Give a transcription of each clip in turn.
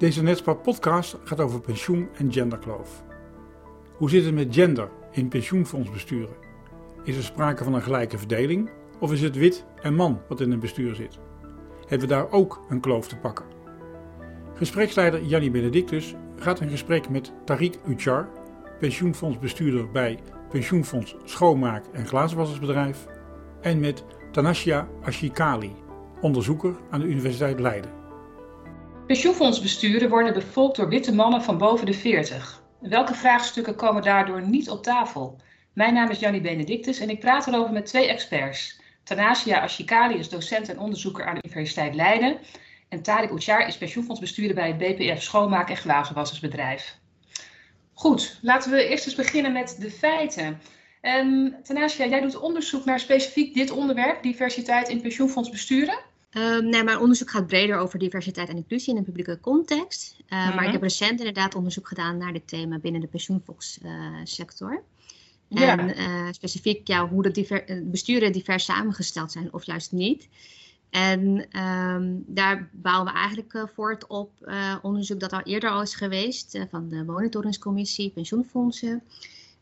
Deze Netspar podcast gaat over pensioen en genderkloof. Hoe zit het met gender in pensioenfondsbesturen? Is er sprake van een gelijke verdeling of is het wit en man wat in een bestuur zit? Hebben we daar ook een kloof te pakken? Gespreksleider Jannie Benedictus gaat in gesprek met Tariq Uchar, pensioenfondsbestuurder bij pensioenfonds Schoonmaak en Glazenwassersbedrijf, en met Tanassia Ashikali, onderzoeker aan de Universiteit Leiden. Pensioenfondsbesturen worden bevolkt door witte mannen van boven de 40. Welke vraagstukken komen daardoor niet op tafel? Mijn naam is Jannie Benedictus en ik praat erover met twee experts. Tanasia Ashikali is docent en onderzoeker aan de Universiteit Leiden. En Tariq Uchar is pensioenfondsbestuurder bij het BPF Schoonmaak- en Glazenwassersbedrijf. Goed, laten we eerst eens beginnen met de feiten. Um, Tanasia, jij doet onderzoek naar specifiek dit onderwerp, diversiteit in pensioenfondsbesturen. Um, nee, mijn onderzoek gaat breder over diversiteit en inclusie in een publieke context. Uh, Maar ik mhm. heb recent inderdaad onderzoek gedaan naar dit thema binnen de pensioenfondssector. Uh. En uh, specifiek ja, hoe de diver eh, besturen divers samengesteld zijn of juist niet. En um, daar bouwen we eigenlijk voort op onderzoek dat al eerder al is geweest van de monitoringscommissie pensioenfondsen.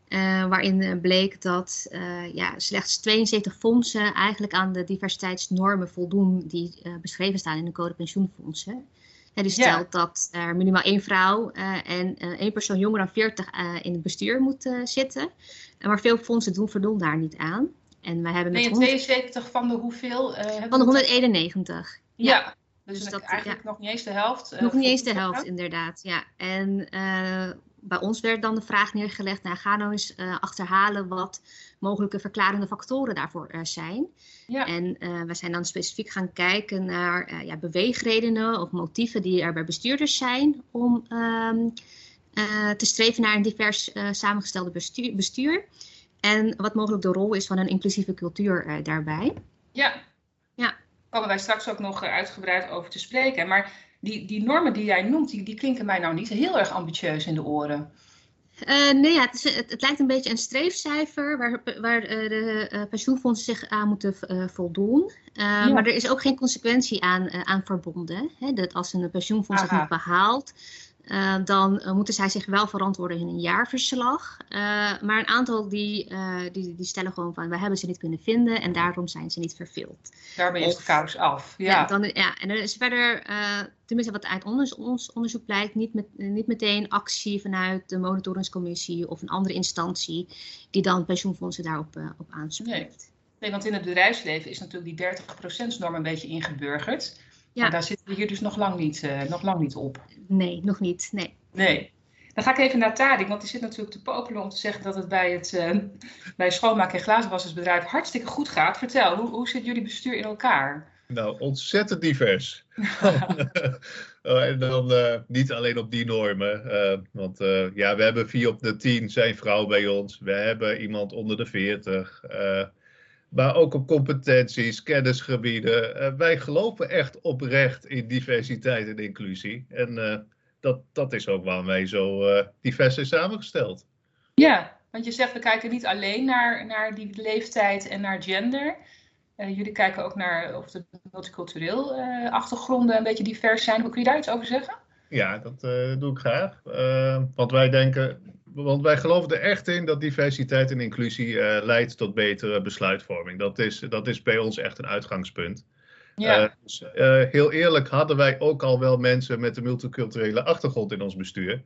Uh, waarin bleek dat uh, ja, slechts 72 fondsen eigenlijk aan de diversiteitsnormen voldoen die beschreven staan in de code pensioenfondsen. En die stelt dat er minimaal één vrouw en één persoon jonger dan 40 in het bestuur moet zitten. maar veel fondsen doen, voldoen daar niet aan. En wij hebben met 72 van de hoeveel? van de 191. Ja. ja. Dus, dus dat eigenlijk nog niet eens de helft. nog niet eens de helft, inderdaad. Ja. En bij ons werd dan de vraag neergelegd, nou, ga nou eens uh, achterhalen wat mogelijke verklarende factoren daarvoor zijn. Ja. En uh, we zijn dan specifiek gaan kijken naar uh, ja, beweegredenen of motieven die er bij bestuurders zijn om um, te streven naar een divers samengestelde bestuur, bestuur, En wat mogelijk de rol is van een inclusieve cultuur daarbij. Ja. ja, komen wij straks ook nog uitgebreid over te spreken. Maar die, die normen die jij noemt, die, die klinken mij nou niet heel erg ambitieus in de oren. Uh, nee, ja, het, is, het, het, lijkt een beetje een streefcijfer waar, waar uh, de uh, pensioenfondsen zich aan moeten voldoen. Ja. Maar er is ook geen consequentie aan, aan verbonden. Hè? Dat als een pensioenfonds het niet behaalt, uh, dan uh, moeten zij zich wel verantwoorden in een jaarverslag. Uh, maar een aantal die, die, die, stellen gewoon van, we hebben ze niet kunnen vinden en daarom zijn ze niet verveeld. Daarmee is de kous af. Ja. ja, dan, ja en er is verder, tenminste wat uit ons, ons onderzoek blijkt, niet, met, niet meteen actie vanuit de monitoringscommissie of een andere instantie die dan pensioenfondsen daarop op aanspreekt. Nee. nee, want in het bedrijfsleven is natuurlijk die 30% norm een beetje ingeburgerd. Ja. Daar zitten we hier dus nog lang niet, uh, nog lang niet op. Nee, nog niet. Nee. nee. Dan ga ik even naar Tadik, want die zit natuurlijk te popelen om te zeggen dat het bij het uh, bij schoonmaak- en glazenwassersbedrijf hartstikke goed gaat. Vertel, hoe, hoe zit jullie bestuur in elkaar? Nou, ontzettend divers. oh, en dan uh, niet alleen op die normen. Uh, want uh, ja, we hebben vier op de tien zijn vrouw bij ons. We hebben iemand onder de veertig maar ook op competenties, kennisgebieden. Uh, wij geloven echt oprecht in diversiteit en inclusie. En uh, dat, dat is ook waarom wij zo uh, divers zijn samengesteld. Ja, want je zegt we kijken niet alleen naar, naar die leeftijd en naar gender. jullie kijken ook naar of de multicultureel achtergronden een beetje divers zijn. Hoe kun je daar iets over zeggen? Ja, dat doe ik graag. want wij denken, want wij geloven er echt in dat diversiteit en inclusie uh, leidt tot betere besluitvorming. Dat is, dat is bij ons echt een uitgangspunt. Ja. Uh, dus, uh, heel eerlijk hadden wij ook al wel mensen met een multiculturele achtergrond in ons bestuur.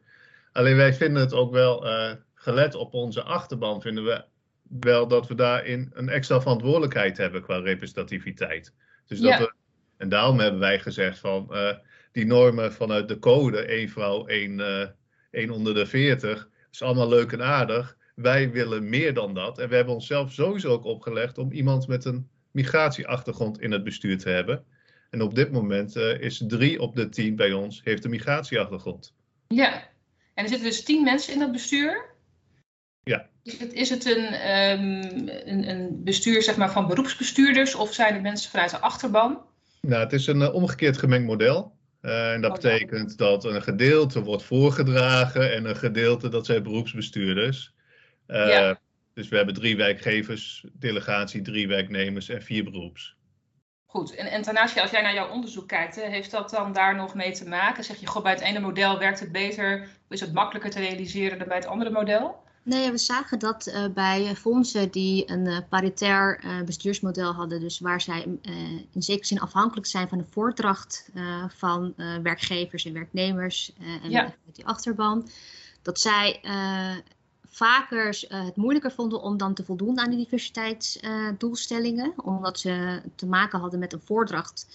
Alleen wij vinden het ook wel, gelet op onze achterban, vinden we wel dat we daarin een extra verantwoordelijkheid hebben qua representativiteit. Dus dat we, en daarom hebben wij gezegd van die normen vanuit de code, één vrouw, één, één onder de veertig is allemaal leuk en aardig. Wij willen meer dan dat. En we hebben onszelf sowieso ook opgelegd om iemand met een migratieachtergrond in het bestuur te hebben. En op dit moment uh, is drie op de tien bij ons heeft een migratieachtergrond. Ja, en er zitten dus tien mensen in dat bestuur. Ja. Is het, is het een, um, een, een, bestuur zeg maar, van beroepsbestuurders of zijn het mensen vanuit de achterban? Nou, het is een uh, omgekeerd gemengd model. Uh, en dat oh, betekent dat een gedeelte wordt voorgedragen en een gedeelte dat zijn beroepsbestuurders. Uh, ja. Dus we hebben drie werkgevers, delegatie, drie werknemers en vier beroeps. Goed, en, en als jij naar jouw onderzoek kijkt, hè, heeft dat dan daar nog mee te maken? Zeg je, goh, bij het ene model werkt het beter, of is het makkelijker te realiseren dan bij het andere model? Nee, we zagen dat uh, bij fondsen die een uh, paritair uh, bestuursmodel hadden, dus waar zij in zekere zin afhankelijk zijn van de voordracht van werkgevers en werknemers en ja. met die achterban, dat zij vaker het moeilijker vonden om dan te voldoen aan die diversiteitsdoelstellingen, omdat ze te maken hadden met een voordracht.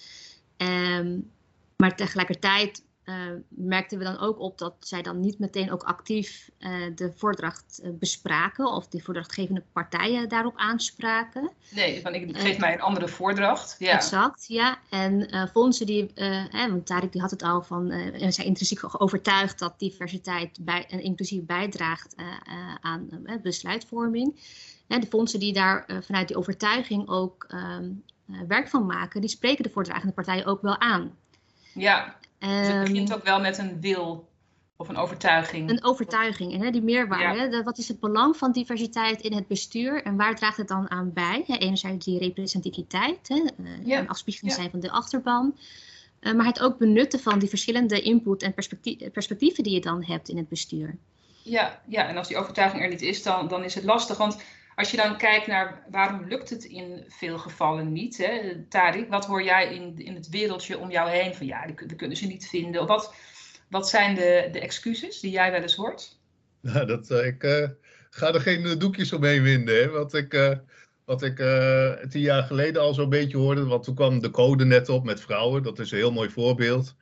Um, maar tegelijkertijd uh, merkten we dan ook op dat zij dan niet meteen ook actief uh, de voordracht uh, bespraken of de voordrachtgevende partijen daarop aanspraken. Nee, van ik geef mij een andere voordracht. Ja. Exact, ja. En fondsen die, hè, want Tarek die had het al van, en zijn intrinsiek overtuigd dat diversiteit bij, en inclusief bijdraagt aan besluitvorming. de fondsen die daar vanuit die overtuiging ook ehm, werk van maken, die spreken de voordragende partijen ook wel aan. Ja, dus het begint ehm, ook wel met een wil of een overtuiging. Een overtuiging hè, die meerwaarde. Ja. Wat is het belang van diversiteit in het bestuur en waar draagt het dan aan bij? Enerzijds die representativiteit, hè, uh, ja. een afspiegeling zijn van de achterban. Uh, maar het ook benutten van die verschillende input en perspectie perspectieven die je dan hebt in het bestuur. Ja, ja, en als die overtuiging er niet is, dan, dan is het lastig. Want als je dan kijkt naar waarom lukt het in veel gevallen niet, hè? Tarik, wat hoor jij in, in het wereldje om jou heen van ja, we kunnen ze niet vinden? Wat, wat zijn de, de excuses die jij wel eens hoort? Nou, dat, uh, ik uh, ga er geen uh, doekjes omheen winden. Hè? Wat ik, wat ik tien jaar geleden al zo'n beetje hoorde, want toen kwam de code net op met vrouwen. Dat is een heel mooi voorbeeld.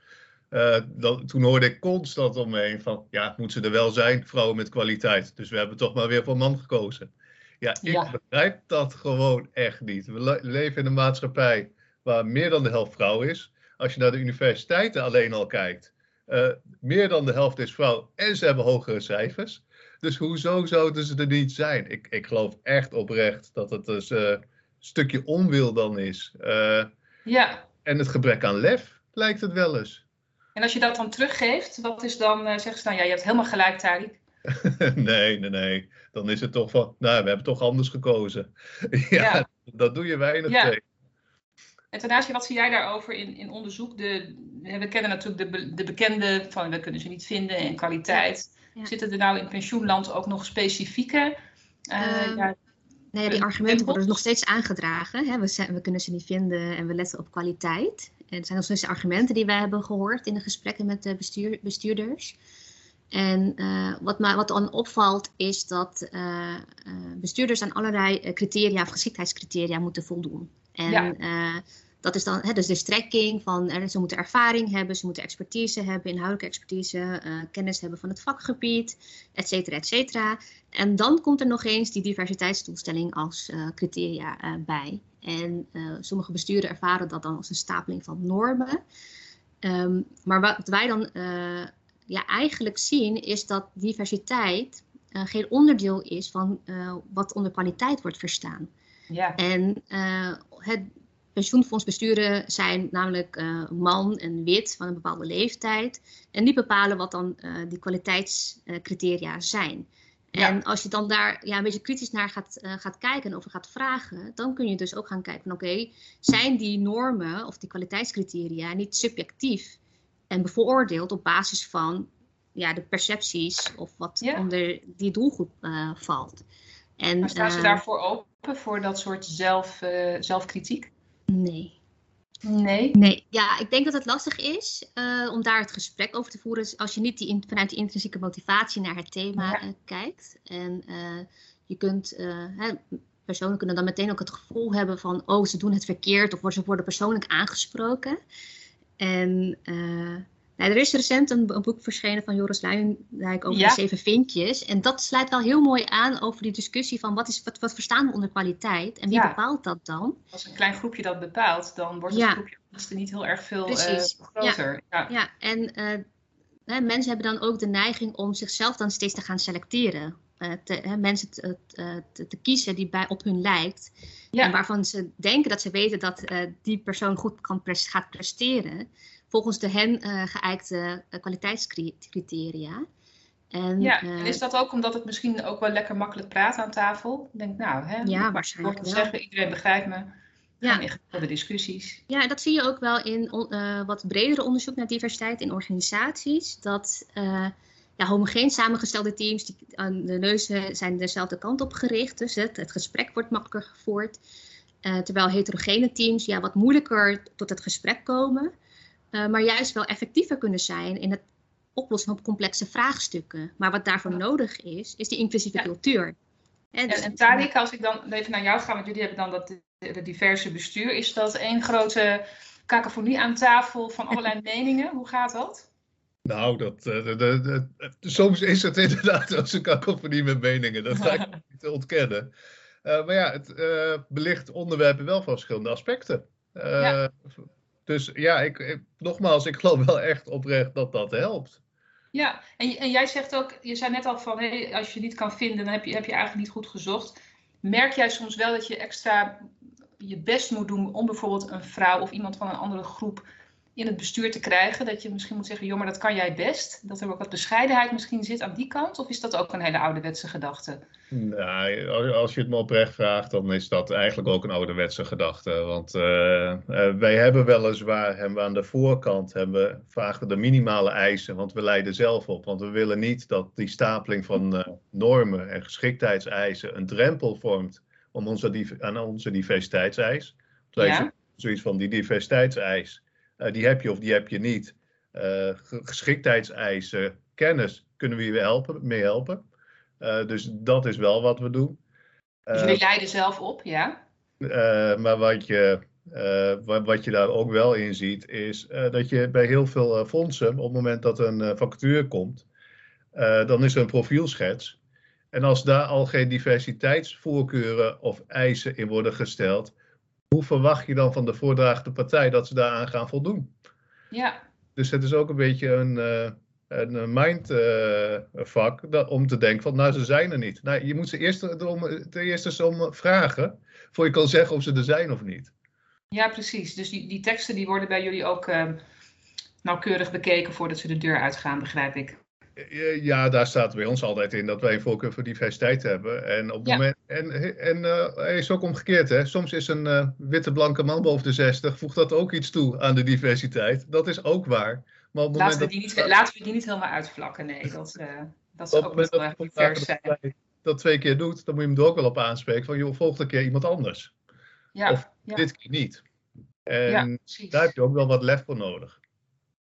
Toen hoorde ik constant om me heen van, ja, moet ze er wel zijn, vrouwen met kwaliteit. Dus we hebben toch maar weer voor man gekozen. Ja, ik begrijp dat gewoon echt niet. We leven in een maatschappij waar meer dan de helft vrouw is. Als je naar de universiteiten alleen al kijkt, uh, meer dan de helft is vrouw en ze hebben hogere cijfers. Dus hoezo zouden ze er niet zijn? Ik, ik geloof echt oprecht dat het dus, uh, een stukje onwil dan is. Uh, ja. En het gebrek aan lef lijkt het wel eens. En als je dat dan teruggeeft, wat is dan, zeggen ze dan, ja, je hebt helemaal gelijk, Tariq. nee, nee, nee. Dan is het toch van, nou, we hebben toch anders gekozen. ja, dat doe je weinig ja. tegen. En Tanasje, wat zie jij daarover in, in onderzoek? De, we kennen natuurlijk de, de bekende van we kunnen ze niet vinden en kwaliteit. Zitten er nou in pensioenland ook nog specifieke? Uh, um, ja, nee, die argumenten worden nog steeds aangedragen. Hè? We, we, kunnen ze niet vinden en we letten op kwaliteit. En het zijn nog steeds argumenten die wij hebben gehoord in de gesprekken met de bestuur, bestuurders. En uh, wat, maar, wat dan opvalt is dat uh, uh, bestuurders aan allerlei criteria of geschiktheidscriteria moeten voldoen. En ja. dat is dan hè, dus de strekking van ze moeten ervaring hebben, ze moeten expertise hebben, inhoudelijke expertise, kennis hebben van het vakgebied, et cetera, et cetera. En dan komt er nog eens die diversiteitsdoelstelling als criteria bij. En sommige besturen ervaren dat dan als een stapeling van normen. Um, maar wat wij dan ja, eigenlijk zien is dat diversiteit uh, geen onderdeel is van uh, wat onder kwaliteit wordt verstaan. Ja. En uh, het pensioenfondsbesturen zijn namelijk man en wit van een bepaalde leeftijd. En die bepalen wat dan die kwaliteitscriteria zijn. Ja. En als je dan daar ja, een beetje kritisch naar gaat, gaat kijken of gaat vragen, dan kun je dus ook gaan kijken van oké, zijn die normen of die kwaliteitscriteria niet subjectief? En bevooroordeeld op basis van ja, de percepties of wat onder die doelgroep uh, valt. En, maar staan ze uh, daarvoor open voor dat soort zelf, uh, zelfkritiek? Nee. Nee? Nee, ja, ik denk dat het lastig is om daar het gesprek over te voeren als je niet die, vanuit die intrinsieke motivatie naar het thema ja. kijkt. En je kunt, hè, personen kunnen dan meteen ook het gevoel hebben van, oh, ze doen het verkeerd of ze worden persoonlijk aangesproken. En uh, nou, er is recent een, een, boek verschenen van Joris Luijendijk over de zeven vinkjes. En dat sluit wel heel mooi aan over die discussie van wat, is, wat, wat verstaan we onder kwaliteit en wie bepaalt dat dan? Als een klein groepje dat bepaalt, dan wordt het ja. groepje niet heel erg veel uh, groter. Ja, ja. en uh, mensen hebben dan ook de neiging om zichzelf dan steeds te gaan selecteren. Te, mensen te, te, te, kiezen die bij, op hun lijkt. Ja. En waarvan ze denken dat ze weten dat uh, die persoon goed kan pres gaat presteren. Volgens de hen geëikte kwaliteitscriteria. En, ja, en is dat ook omdat het misschien ook wel lekker makkelijk praat aan tafel? Ik denk, nou, hè, ja, waarschijnlijk zeggen, iedereen begrijpt me. Ja. Ingewikkelde discussies. Ja, dat zie je ook wel in wat bredere onderzoek naar diversiteit in organisaties. Dat ja, homogeen samengestelde teams, die, de neuzen zijn dezelfde kant op gericht. Dus het, het gesprek wordt makkelijker gevoerd. Uh, terwijl heterogene teams ja, wat moeilijker tot het gesprek komen. Uh, maar juist wel effectiever kunnen zijn in het oplossen van complexe vraagstukken. Maar wat daarvoor nodig is, is die inclusieve cultuur. En, dus, en Tariq, als ik dan even naar jou ga, want jullie hebben dan dat de, diverse bestuur. Is dat één grote cacophonie aan tafel van allerlei meningen? Hoe gaat dat? Nou, dat, uh, de, de, soms is het inderdaad als een cacophonie met meningen. Dat ga ik niet ontkennen. Uh, maar ja, het uh, belicht onderwerpen wel van verschillende aspecten. Ja. Dus ja, ik, nogmaals, ik geloof wel echt oprecht dat dat helpt. Ja, en, en jij zegt ook, je zei net al van, hey, als je niet kan vinden, dan heb je, heb je eigenlijk niet goed gezocht. Merk jij soms wel dat je extra je best moet doen om bijvoorbeeld een vrouw of iemand van een andere groep in het bestuur te krijgen? Dat je misschien moet zeggen, joh, maar dat kan jij best. Dat er ook wat bescheidenheid misschien zit aan die kant? Of is dat ook een hele ouderwetse gedachte? Nou, als je het me oprecht vraagt, dan is dat eigenlijk ook een ouderwetse gedachte. Want uh, uh, wij hebben weliswaar, hebben we aan de voorkant, hebben we vaak de minimale eisen, want we leiden zelf op. Want we willen niet dat die stapeling van uh, normen en geschiktheidseisen een drempel vormt om onze, aan onze diversiteitseis. Ja. Zoiets van die diversiteitseis die heb je of die heb je niet. Uh, geschiktheidseisen, kennis kunnen we je helpen, mee helpen. Uh, dus dat is wel wat we doen. Dus jullie leiden zelf op, ja? maar wat je, wat, wat, je daar ook wel in ziet, is dat je bij heel veel fondsen, op het moment dat een vacature komt, dan is er een profielschets. En als daar al geen diversiteitsvoorkeuren of eisen in worden gesteld, hoe verwacht je dan van de voordraagde partij dat ze daaraan gaan voldoen? Ja. Dus het is ook een beetje een, uh, een mindvak uh, om te denken van, nou, ze zijn er niet. Nou, je moet ze eerst ten eerste om vragen, voor je kan zeggen of ze er zijn of niet. Ja, precies. Dus die, die teksten die worden bij jullie ook uh, nauwkeurig bekeken voordat ze de deur uitgaan, begrijp ik. Ja, daar staat bij ons altijd in dat wij een voorkeur voor diversiteit hebben. En, op het moment, en, en uh, is ook omgekeerd. Hè? Soms is een uh, witte blanke man boven de 60, voegt dat ook iets toe aan de diversiteit. Dat is ook waar. Maar op laten, we die niet, laten we die niet helemaal uitvlakken. Nee, dat, uh, dat is ook niet heel erg divers zijn. Dat, dat twee keer doet, dan moet je hem er ook wel op aanspreken. Van, joh, volgende keer iemand anders. Ja, of ja. dit keer niet. En daar heb je ook wel wat lef voor nodig.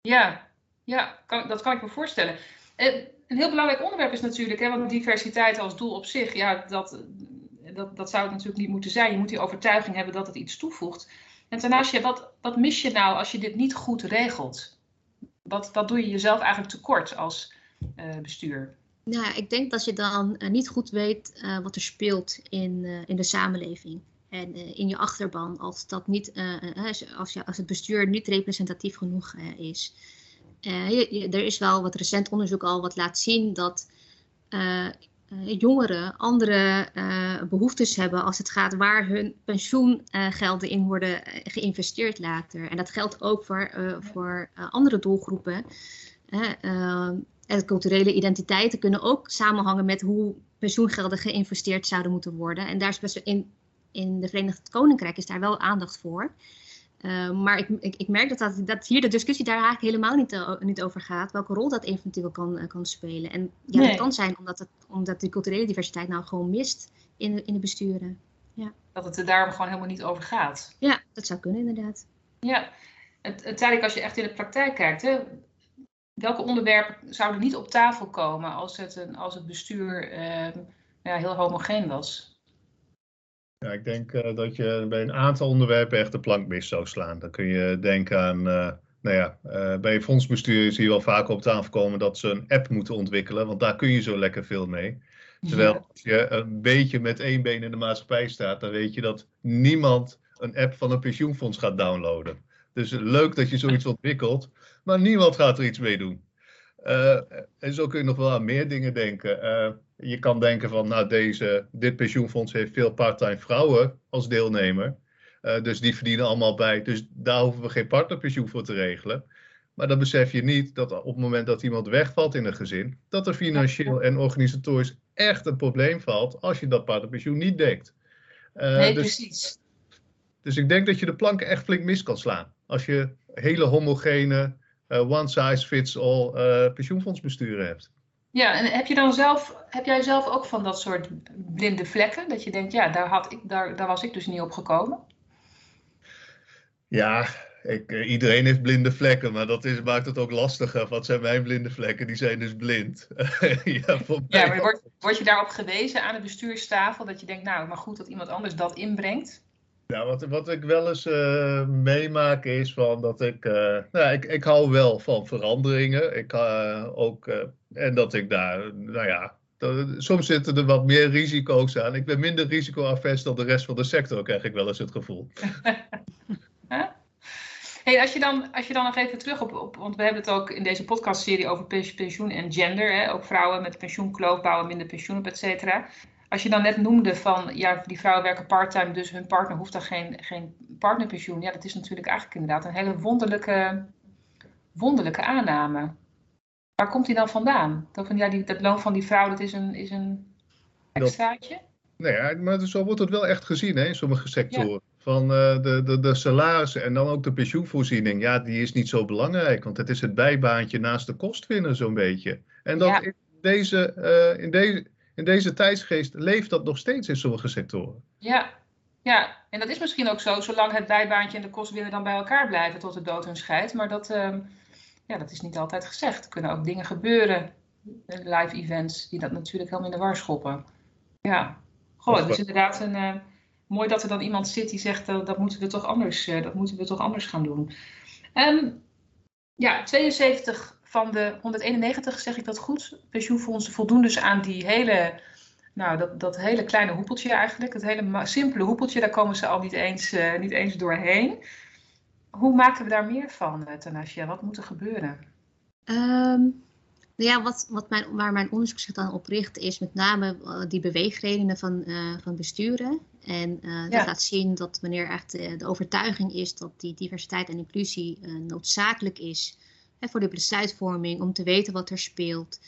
Ja, ja kan, dat kan ik me voorstellen. Een heel belangrijk onderwerp is natuurlijk, hè, want diversiteit als doel op zich, ja, dat, dat, dat zou het natuurlijk niet moeten zijn. Je moet die overtuiging hebben dat het iets toevoegt. En daarnaast, wat, wat mis je nou als je dit niet goed regelt? Wat, wat doe je jezelf eigenlijk tekort als uh, bestuur? Nou, ik denk dat je dan uh, niet goed weet wat er speelt in, in de samenleving en in je achterban. Als, dat niet, als, als het bestuur niet representatief genoeg is. Uh, er is wel wat recent onderzoek al wat laat zien dat uh, jongeren andere behoeftes hebben als het gaat waar hun pensioengelden in worden geïnvesteerd later. En dat geldt ook voor, voor andere doelgroepen. en culturele identiteiten kunnen ook samenhangen met hoe pensioengelden geïnvesteerd zouden moeten worden. En daar is best in, in de Verenigd Koninkrijk is daar wel aandacht voor. Uh, maar ik, ik, ik, merk dat, dat, dat, hier de discussie daar eigenlijk helemaal niet, uh, niet over gaat. Welke rol dat eventueel kan, uh, kan spelen. En ja, nee. dat kan zijn omdat, het, omdat de culturele diversiteit nou gewoon mist in, in de besturen. Ja. Dat het er daarom gewoon helemaal niet over gaat. Ja, dat zou kunnen inderdaad. Ja, uiteindelijk als je echt in de praktijk kijkt, hè, welke onderwerpen zouden niet op tafel komen als het, een, als het bestuur ehm, ja, heel homogeen was? Ja, ik denk uh, dat je bij een aantal onderwerpen echt de plank mis zou slaan. Dan kun je denken aan, uh, nou ja, uh, bij fondsbestuur zie je wel vaak op tafel komen dat ze een app moeten ontwikkelen, want daar kun je zo lekker veel mee. Terwijl als je een beetje met één been in de maatschappij staat, dan weet je dat niemand een app van een pensioenfonds gaat downloaden. Dus leuk dat je zoiets ontwikkelt, maar niemand gaat er iets mee doen. en zo kun je nog wel aan meer dingen denken je kan denken van, nou, deze, dit pensioenfonds heeft veel parttime vrouwen als deelnemer. Uh, dus die verdienen allemaal bij. Dus daar hoeven we geen partnerpensioen voor te regelen. Maar dan besef je niet dat op het moment dat iemand wegvalt in een gezin, dat er financieel en organisatorisch echt een probleem valt als je dat partnerpensioen niet dekt. Uh, nee, dus, precies. dus ik denk dat je de planken echt flink mis kan slaan. Als je hele homogene, one size fits all pensioenfondsbesturen hebt. Ja, en heb, je dan zelf, heb jij zelf ook van dat soort blinde vlekken? Dat je denkt, ja, daar, had ik, daar, daar was ik dus niet op gekomen? Ja, ik, eh, iedereen heeft blinde vlekken, maar dat is, maakt het ook lastiger. Wat zijn mijn blinde vlekken? Die zijn dus blind. ja, ja, maar word, word je daarop gewezen aan de bestuurstafel? Dat je denkt, nou, maar goed dat iemand anders dat inbrengt? Ja, wat, wat ik wel eens uh, meemaak is van dat ik, uh, nou, ik, ik hou wel van veranderingen. Ik, uh, ook, en dat ik daar, nou ja, soms zitten er wat meer risico's aan. Ik ben minder risicoavers dan de rest van de sector, krijg ik wel eens het gevoel. hey, als, je dan, als je dan nog even terug op, op, want we hebben het ook in deze podcastserie over pensioen en gender. Hè? Ook vrouwen met pensioenkloof bouwen minder pensioen op, et cetera. Als je dan net noemde van, ja, die vrouwen werken parttime, dus hun partner hoeft dan geen, geen partnerpensioen. Ja, dat is natuurlijk eigenlijk inderdaad een hele wonderlijke, wonderlijke aanname. Waar komt die dan vandaan? Dat, van, ja, die, dat loon van die vrouw, dat is een, is een extraatje? Nee, ja, maar zo wordt het wel echt gezien hè, in sommige sectoren. Van uh, de, de, de salarissen en dan ook de pensioenvoorziening. Ja, die is niet zo belangrijk, want het is het bijbaantje naast de kostwinner zo'n beetje. En dat in, deze, uh, in, deze, in deze tijdsgeest leeft dat nog steeds in sommige sectoren. Ja, ja, en dat is misschien ook zo, zolang het bijbaantje en de kostwinner dan bij elkaar blijven tot de dood hun scheidt. Maar dat, uh, ja, dat is niet altijd gezegd. Er kunnen ook dingen gebeuren, live events, die dat natuurlijk helemaal in de war schoppen. Ja, goh, het is inderdaad een, uh, mooi dat er dan iemand zit die zegt, uh, dat, moeten we toch anders, dat moeten we toch anders gaan doen. Um, ja, 72 van de 191, zeg ik dat goed, pensioenfondsen voldoen dus aan die hele, nou, dat, dat hele kleine hoepeltje eigenlijk. Het hele simpele hoepeltje, daar komen ze al niet eens, niet eens doorheen. Hoe maken we daar meer van, Tanasja? Wat moet er gebeuren? Um, nou ja, wat, wat mijn, waar mijn onderzoek zich dan op richt, is met name uh, die beweegredenen van, uh, van besturen. En uh, dat ja. laat zien dat wanneer echt de overtuiging is dat die diversiteit en inclusie noodzakelijk is voor de besluitvorming, om te weten wat er speelt,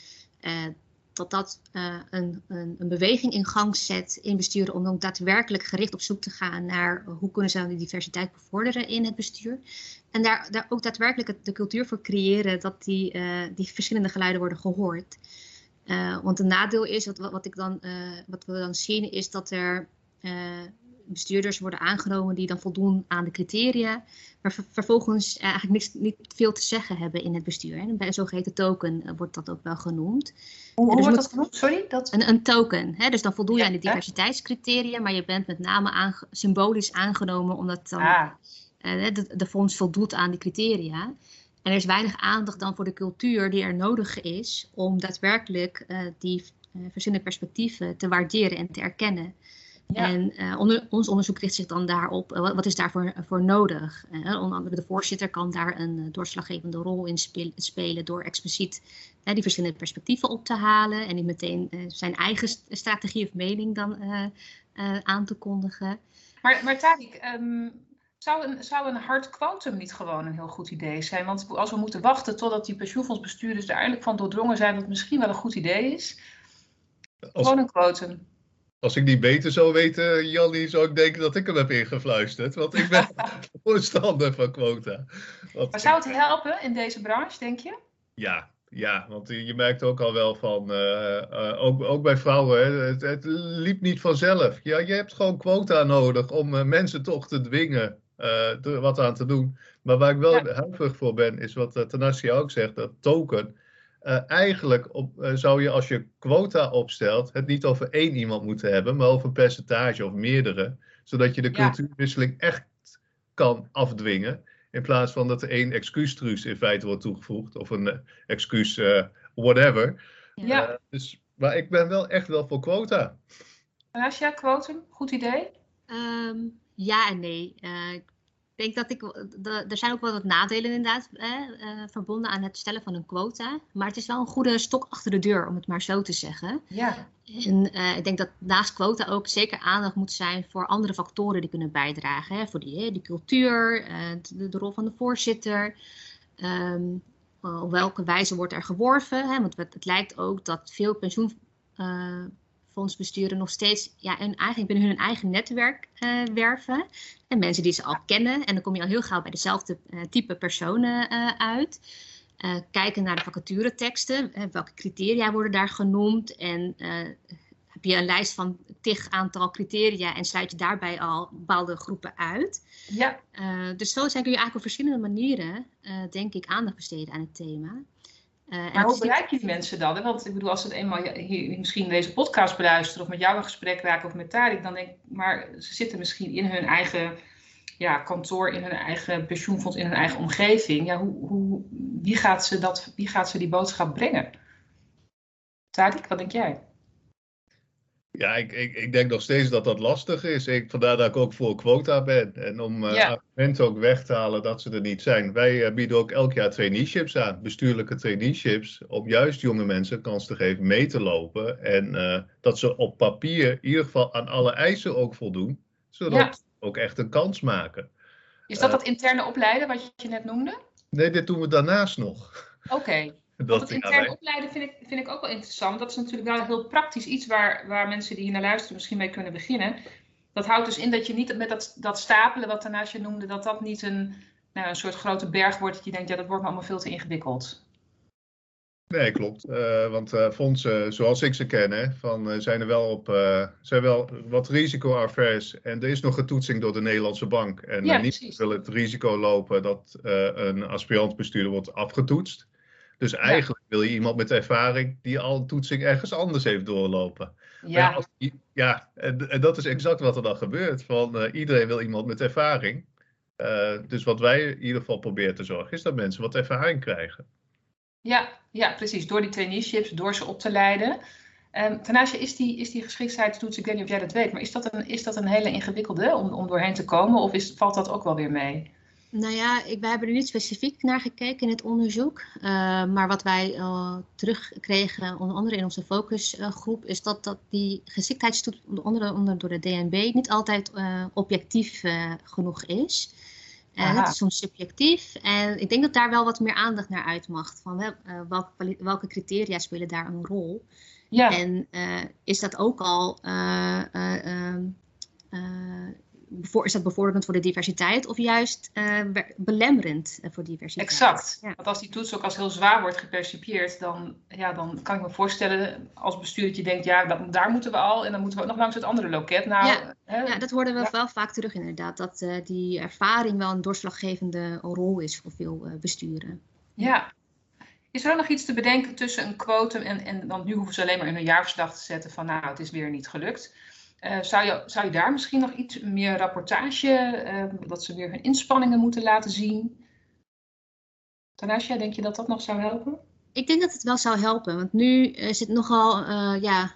dat dat uh, een, een, een, beweging in gang zet in besturen om ook daadwerkelijk gericht op zoek te gaan naar hoe kunnen ze die diversiteit bevorderen in het bestuur. En daar, daar ook daadwerkelijk de cultuur voor creëren dat die, uh, die verschillende geluiden worden gehoord. Want een nadeel is, wat, wat, ik dan, wat we dan zien, is dat er bestuurders worden aangenomen die dan voldoen aan de criteria, maar ver vervolgens eigenlijk niks, niet veel te zeggen hebben in het bestuur. En bij een zogeheten token uh, wordt dat ook wel genoemd. Hoe, hoe dus wordt dat genoemd? Sorry? Dat... Een, een token. Hè? Dus dan voldoe je ja, aan de diversiteitscriteria, maar je bent met name aange symbolisch aangenomen omdat dan, ah. uh, de, de fonds voldoet aan die criteria. En er is weinig aandacht dan voor de cultuur die er nodig is om daadwerkelijk uh, die verschillende perspectieven te waarderen en te erkennen. Ja. En uh, onder, ons onderzoek richt zich dan daarop, uh, wat, wat, is daarvoor voor nodig? Uh, onder andere de voorzitter kan daar een doorslaggevende rol in speel, spelen door expliciet die verschillende perspectieven op te halen en niet meteen zijn eigen strategie of mening dan aan te kondigen. Maar, maar Tariq, um, zou, een, zou een hard quantum niet gewoon een heel goed idee zijn? Want als we moeten wachten totdat die pensioenfondsbestuurders er eindelijk van doordrongen zijn dat het misschien wel een goed idee is, als... gewoon een quantum. Als ik niet beter zou weten, Jannie, zou ik denken dat ik hem heb ingefluisterd. Want ik ben voorstander van quota. Want, maar zou het helpen in deze branche, denk je? Ja, ja, want je merkt ook al wel van, uh, uh, ook, ook bij vrouwen, hè, het, het, liep niet vanzelf. Ja, je hebt gewoon quota nodig om uh, mensen toch te dwingen er wat aan te doen. Maar waar ik wel ja. huiverig voor ben, is wat Tanassia ook zegt, dat token. Uh, eigenlijk op, uh, zou je als je quota opstelt, het niet over één iemand moeten hebben, maar over een percentage of meerdere. Zodat je de cultuurwisseling ja. echt kan afdwingen. In plaats van dat er één excuustruus in feite wordt toegevoegd. Of een uh, excuus whatever. Ja. dus, maar ik ben wel echt wel voor quota. Asja, quotum, goed idee? Um, ja en nee. ik denk dat ik, de, er zijn ook wel wat nadelen inderdaad eh, uh, verbonden aan het stellen van een quota. Maar het is wel een goede stok achter de deur, om het maar zo te zeggen. Ja. En uh, ik denk dat naast quota ook zeker aandacht moet zijn voor andere factoren die kunnen bijdragen. Hè, voor die, die cultuur, uh, de, de, rol van de voorzitter. Um, op welke wijze wordt er geworven? Hè? Want het, het lijkt ook dat veel pensioen fondsbesturen nog steeds ja, hun eigen, binnen hun eigen netwerk uh, werven. En mensen die ze al kennen. En dan kom je al heel gauw bij dezelfde uh, type personen uh, uit. kijken naar de vacatureteksten. welke criteria worden daar genoemd? En heb je een lijst van tig aantal criteria en sluit je daarbij al bepaalde groepen uit. Ja. dus zo zijn kun je eigenlijk op verschillende manieren, denk ik, aandacht besteden aan het thema. Uh, maar hoe bereik je die mensen dan? Want ik bedoel, als ze het eenmaal hier, misschien deze podcast beluisteren of met jou een gesprek raken of met Tarik, dan denk ik, maar ze zitten misschien in hun eigen ja, kantoor, in hun eigen pensioenfonds, in hun eigen omgeving. Ja, hoe, hoe, wie, gaat ze dat, wie gaat ze die boodschap brengen? Tarik, wat denk jij? Ja, ik, ik, ik denk nog steeds dat dat lastig is. Ik, vandaar dat ik ook voor quota ben. En om uh, argumenten ook weg te halen dat ze er niet zijn. Wij uh, bieden ook elk jaar traineeships aan, bestuurlijke traineeships, om juist jonge mensen kans te geven mee te lopen. En uh, dat ze op papier in ieder geval aan alle eisen ook voldoen, zodat ja. ze ook echt een kans maken. Is dat dat interne opleiden wat je net noemde? Nee, dit doen we daarnaast nog. Oké. Dat het intern opleiden vind ik, vind ik ook wel interessant. Dat is natuurlijk wel heel praktisch iets waar, waar mensen die hier naar luisteren misschien mee kunnen beginnen. Dat houdt dus in dat je niet met dat, dat stapelen wat daarnaast je noemde, dat dat niet een, nou, een soort grote berg wordt dat je denkt, ja dat wordt me allemaal veel te ingewikkeld. Nee, klopt. Uh, want uh, fondsen, zoals ik ze ken, hè, van, uh, zijn er wel, op, zijn wel wat risicoavers. En er is nog een toetsing door de Nederlandse bank. En ja, niet wil het risico lopen dat een aspirantbestuurder wordt afgetoetst. Dus eigenlijk wil je iemand met ervaring die al een toetsing ergens anders heeft doorlopen. Ja, als, ja en, en, dat is exact wat er dan gebeurt. Van, uh, iedereen wil iemand met ervaring. Uh, dus wat wij in ieder geval proberen te zorgen, is dat mensen wat ervaring krijgen. Ja, ja precies. Door die traineeships, door ze op te leiden. Um, Tanasje, is die, is die geschiktheidstoets, ik weet niet of jij dat weet, maar is dat een, is dat een hele ingewikkelde om, om doorheen te komen? Of is, valt dat ook wel weer mee? Nou ja, ik, wij hebben er niet specifiek naar gekeken in het onderzoek. Uh, maar wat wij uh, terugkregen, onder andere in onze focusgroep, is dat, dat die geschiktheidstoets onder, onder door de DNB niet altijd uh, objectief genoeg is. het is soms subjectief. En ik denk dat daar wel wat meer aandacht naar uit mag. Van, welke, welke criteria spelen daar een rol? Ja. En is dat ook al is dat bevorderend voor de diversiteit of juist uh, belemmerend eh, voor diversiteit? Exact. Want als die toets ook als heel zwaar wordt gepercipieerd, dan, ja, dan kan ik me voorstellen als bestuur dat je denkt, ja, dat, daar moeten we al en dan moeten we ook nog langs het andere loket. Nou, ja, hè, ja dat hoorden we wel vaak terug inderdaad, dat uh, die ervaring wel een doorslaggevende rol is voor veel besturen. Ja. Is er ook nog iets te bedenken tussen een quotum en, en dan nu hoeven ze alleen maar in een jaarverslag te zetten van nou, het is weer niet gelukt. Uh, zou, je, zou je daar misschien nog iets meer rapportage, uh, dat ze weer hun inspanningen moeten laten zien? Tanasja, denk je dat dat nog zou helpen? Ik denk dat het wel zou helpen, want nu is het nogal uh, ja,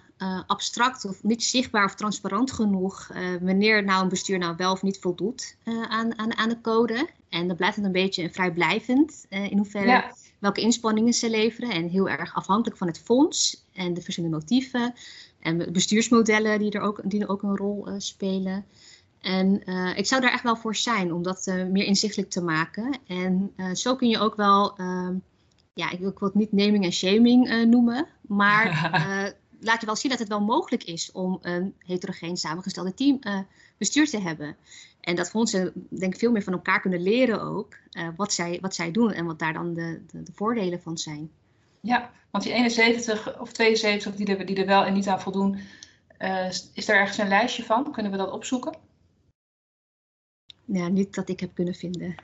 abstract of niet zichtbaar of transparant genoeg wanneer nou een bestuur nou wel of niet voldoet aan, aan, aan de code. En dan blijft het een beetje vrijblijvend in hoeverre ja. welke inspanningen ze leveren en heel erg afhankelijk van het fonds en de verschillende motieven. En bestuursmodellen die er ook, die er ook een rol uh, spelen. En uh, ik zou daar echt wel voor zijn om dat uh, meer inzichtelijk te maken. En zo kun je ook wel, ehm, ja, ik wil, ik wil het niet naming en shaming noemen, maar laat je wel zien dat het wel mogelijk is om een heterogeen samengestelde team bestuur te hebben. En dat fondsen denk ik veel meer van elkaar kunnen leren ook, wat, zij, wat zij doen en wat daar dan de, de, de voordelen van zijn. Ja, want die 71 of 72 die er, die er wel en niet aan voldoen, uh, is er ergens een lijstje van? Kunnen we dat opzoeken? Ja, niet dat ik heb kunnen vinden.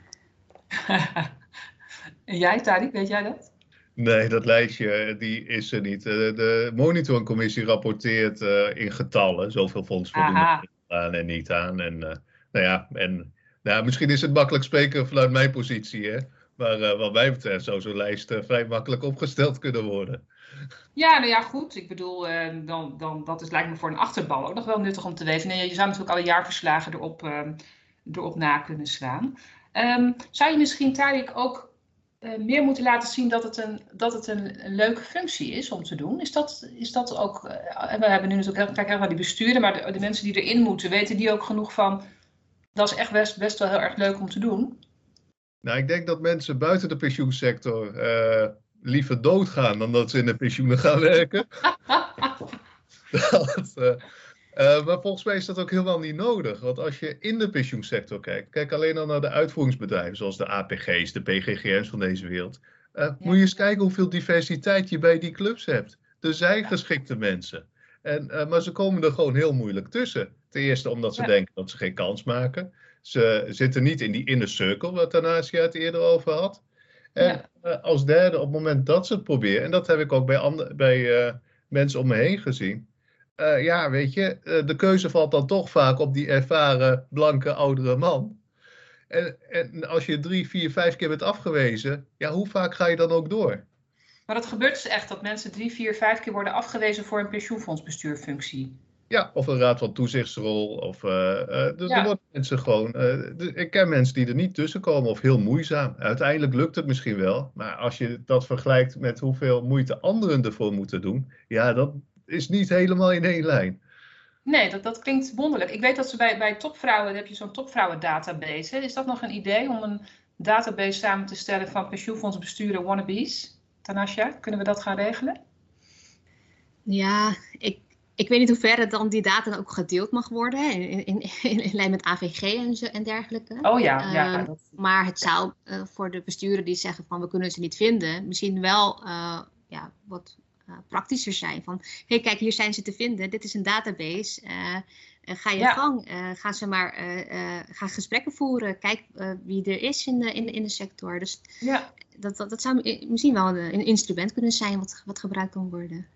en jij, Tariq, weet jij dat? Nee, dat lijstje eh, die is er niet. Eh, de monitoringcommissie rapporteert uh, in getallen zoveel fondsen voldoen aan en niet aan. En, uh, nou ja, en nou, misschien is het makkelijk spreken vanuit mijn positie. Hè? Maar uh, wat mij betreft zou zo'n lijst uh, vrij makkelijk opgesteld kunnen worden. Ja, nou ja, goed. Ik bedoel, uh, dan, dan, dat is, lijkt me voor een achterbal ook nog wel nuttig om te weten. En je zou natuurlijk alle jaarverslagen erop, ehm, erop na kunnen slaan. Um, zou je misschien, Tarik, ook meer moeten laten zien dat het, een, dat het een, een, leuke functie is om te doen? Is dat, is dat ook... we hebben nu natuurlijk kijk naar die besturen, maar de, de mensen die erin moeten, weten die ook genoeg van... Dat is echt best, best wel heel erg leuk om te doen. Nou, ik denk dat mensen buiten de pensioensector uh, liever doodgaan dan dat ze in de pensioenen gaan werken. dat, uh, maar volgens mij is dat ook helemaal niet nodig. Want als je in de pensioensector kijkt, kijk alleen al naar de uitvoeringsbedrijven, zoals de APG's, de PGGM's van deze wereld. Moet je eens kijken hoeveel diversiteit je bij die clubs hebt. Er zijn geschikte mensen. En, maar ze komen er gewoon heel moeilijk tussen. Ten eerste omdat ze denken dat ze geen kans maken. Ze zitten niet in die inner circle, wat Thanasia het eerder over had. En als derde, op het moment dat ze het proberen, en dat heb ik ook bij, andere, bij mensen om me heen gezien uh, ja, weet je, uh, de keuze valt dan toch vaak op die ervaren, blanke, oudere man. En, en als je drie, vier, vijf keer bent afgewezen, ja, hoe vaak ga je dan ook door? Maar dat gebeurt dus echt, dat mensen drie, vier, vijf keer worden afgewezen voor een pensioenfondsbestuurfunctie. Ja, of een raad van toezichtsrol. Of, uh, er, ja. worden mensen gewoon. ik ken mensen die er niet tussen komen of heel moeizaam. Uiteindelijk lukt het misschien wel. Maar als je dat vergelijkt met hoeveel moeite anderen ervoor moeten doen. Ja, dat, is niet helemaal in één lijn. Nee, dat, dat klinkt wonderlijk. Ik weet dat ze bij, bij topvrouwen, heb je zo'n topvrouwen database. Is dat nog een idee om een database samen te stellen van pensioenfondsbesturen wannabes? Tanasja, kunnen we dat gaan regelen? Ja, ik, ik weet niet hoe ver dan die data ook gedeeld mag worden. In, in, in, lijn met AVG en, zo, en dergelijke. Oh ja, ja. Uh, Maar het zou uh, voor de besturen die zeggen van we kunnen ze niet vinden, misschien wel uh, ja, wat uh, praktischer zijn. Van, hey, kijk, hier zijn ze te vinden. Dit is een database. Ga je ja. gang. ga ze maar ga gesprekken voeren. Kijk wie er is in de, in, de, in de sector. Dus ja. dat, dat, dat zou misschien wel een, een instrument kunnen zijn wat, wat gebruikt kan worden.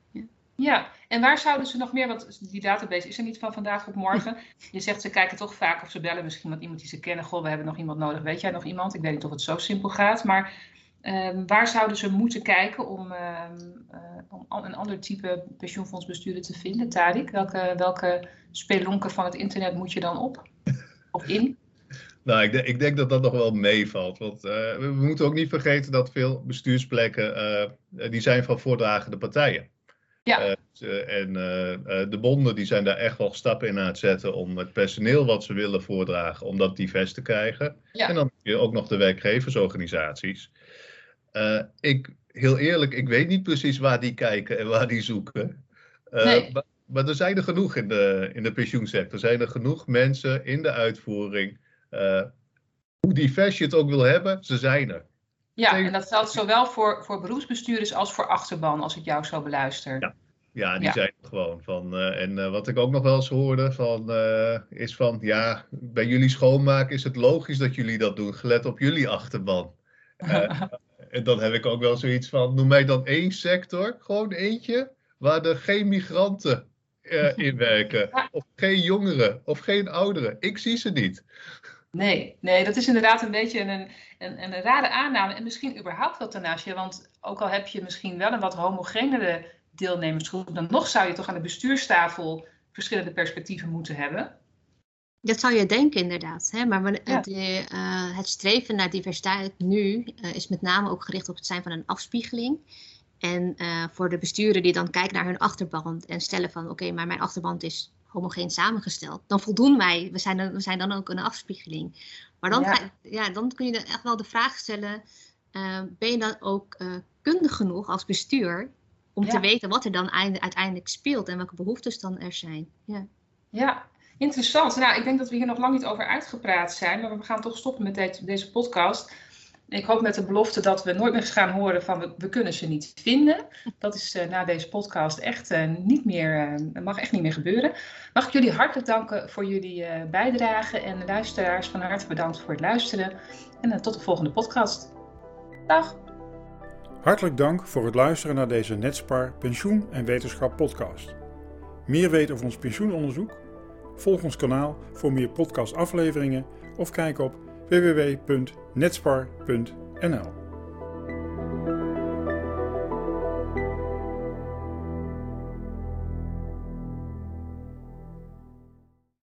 Ja. En waar zouden ze nog meer, want die database is er niet van vandaag op morgen. Je zegt ze kijken toch vaak of ze bellen misschien met iemand die ze kennen. Goh, we hebben nog iemand nodig. Weet jij nog iemand? Ik weet niet of het zo simpel gaat. Maar Um, waar zouden ze moeten kijken om, um, uh, om een ander type pensioenfondsbestuurder te vinden, Tarik? Welke, welke spelonken van het internet moet je dan op? Of in? Nou, ik, denk, ik denk dat dat nog wel meevalt. Want uh, we moeten ook niet vergeten dat veel bestuursplekken, uh, die zijn van voordragende partijen. Ja. en de bonden die zijn daar echt wel stappen in aan het zetten om het personeel wat ze willen voordragen, om dat divers te krijgen. Ja. En dan heb je ook nog de werkgeversorganisaties. Uh, ik, heel eerlijk, ik weet niet precies waar die kijken en waar die zoeken. Nee. maar, maar, er zijn er genoeg in de, in de pensioensector. Er zijn er genoeg mensen in de uitvoering. Hoe divers je het ook wil hebben, ze zijn er. Ja, en dat geldt zowel voor, voor beroepsbestuurders als voor achterban, als ik jou zo beluister. Ja. Ja, die ja. zijn gewoon van. Uh, en uh, wat ik ook nog wel eens hoorde van, uh, is van, ja, bij jullie schoonmaken is het logisch dat jullie dat doen, gelet op jullie achterban. En dan heb ik ook wel zoiets van, noem mij dan één sector, gewoon eentje, waar er geen migranten in werken. Of geen jongeren, of geen ouderen. Ik zie ze niet. Nee, nee, dat is inderdaad een beetje een, een, een rare aanname. En misschien überhaupt wel daarnaast je. Want ook al heb je misschien wel een wat homogenere deelnemersgroep, dan nog zou je toch aan de bestuurstafel verschillende perspectieven moeten hebben. Dat zou je denken inderdaad. Hè? Maar ja. de, uh, het streven naar diversiteit nu uh, is met name ook gericht op het zijn van een afspiegeling. En uh, voor de besturen die dan kijken naar hun achterband en stellen van oké, okay, maar mijn achterband is homogeen samengesteld. Dan voldoen wij, we zijn, dan, we zijn dan ook een afspiegeling. Maar dan, ja. Ga, ja, dan kun je echt wel de vraag stellen, ben je dan ook kundig genoeg als bestuur om ja. te weten wat er dan uiteindelijk speelt en welke behoeftes dan er zijn. Ja. Ja, Interessant. Nou, ik denk dat we hier nog lang niet over uitgepraat zijn, maar we gaan toch stoppen met de, deze podcast. Ik hoop met de belofte dat we nooit meer gaan horen van we, kunnen ze niet vinden. Dat is uh, na deze podcast echt uh, niet meer, uh, mag echt niet meer gebeuren. Mag ik jullie hartelijk danken voor jullie bijdrage en luisteraars van harte bedankt voor het luisteren. En tot de volgende podcast. Dag. Hartelijk dank voor het luisteren naar deze Netspar Pensioen en Wetenschap podcast. Meer weten over ons pensioenonderzoek? Volg ons kanaal voor meer podcastafleveringen of kijk op www.netspar.nl.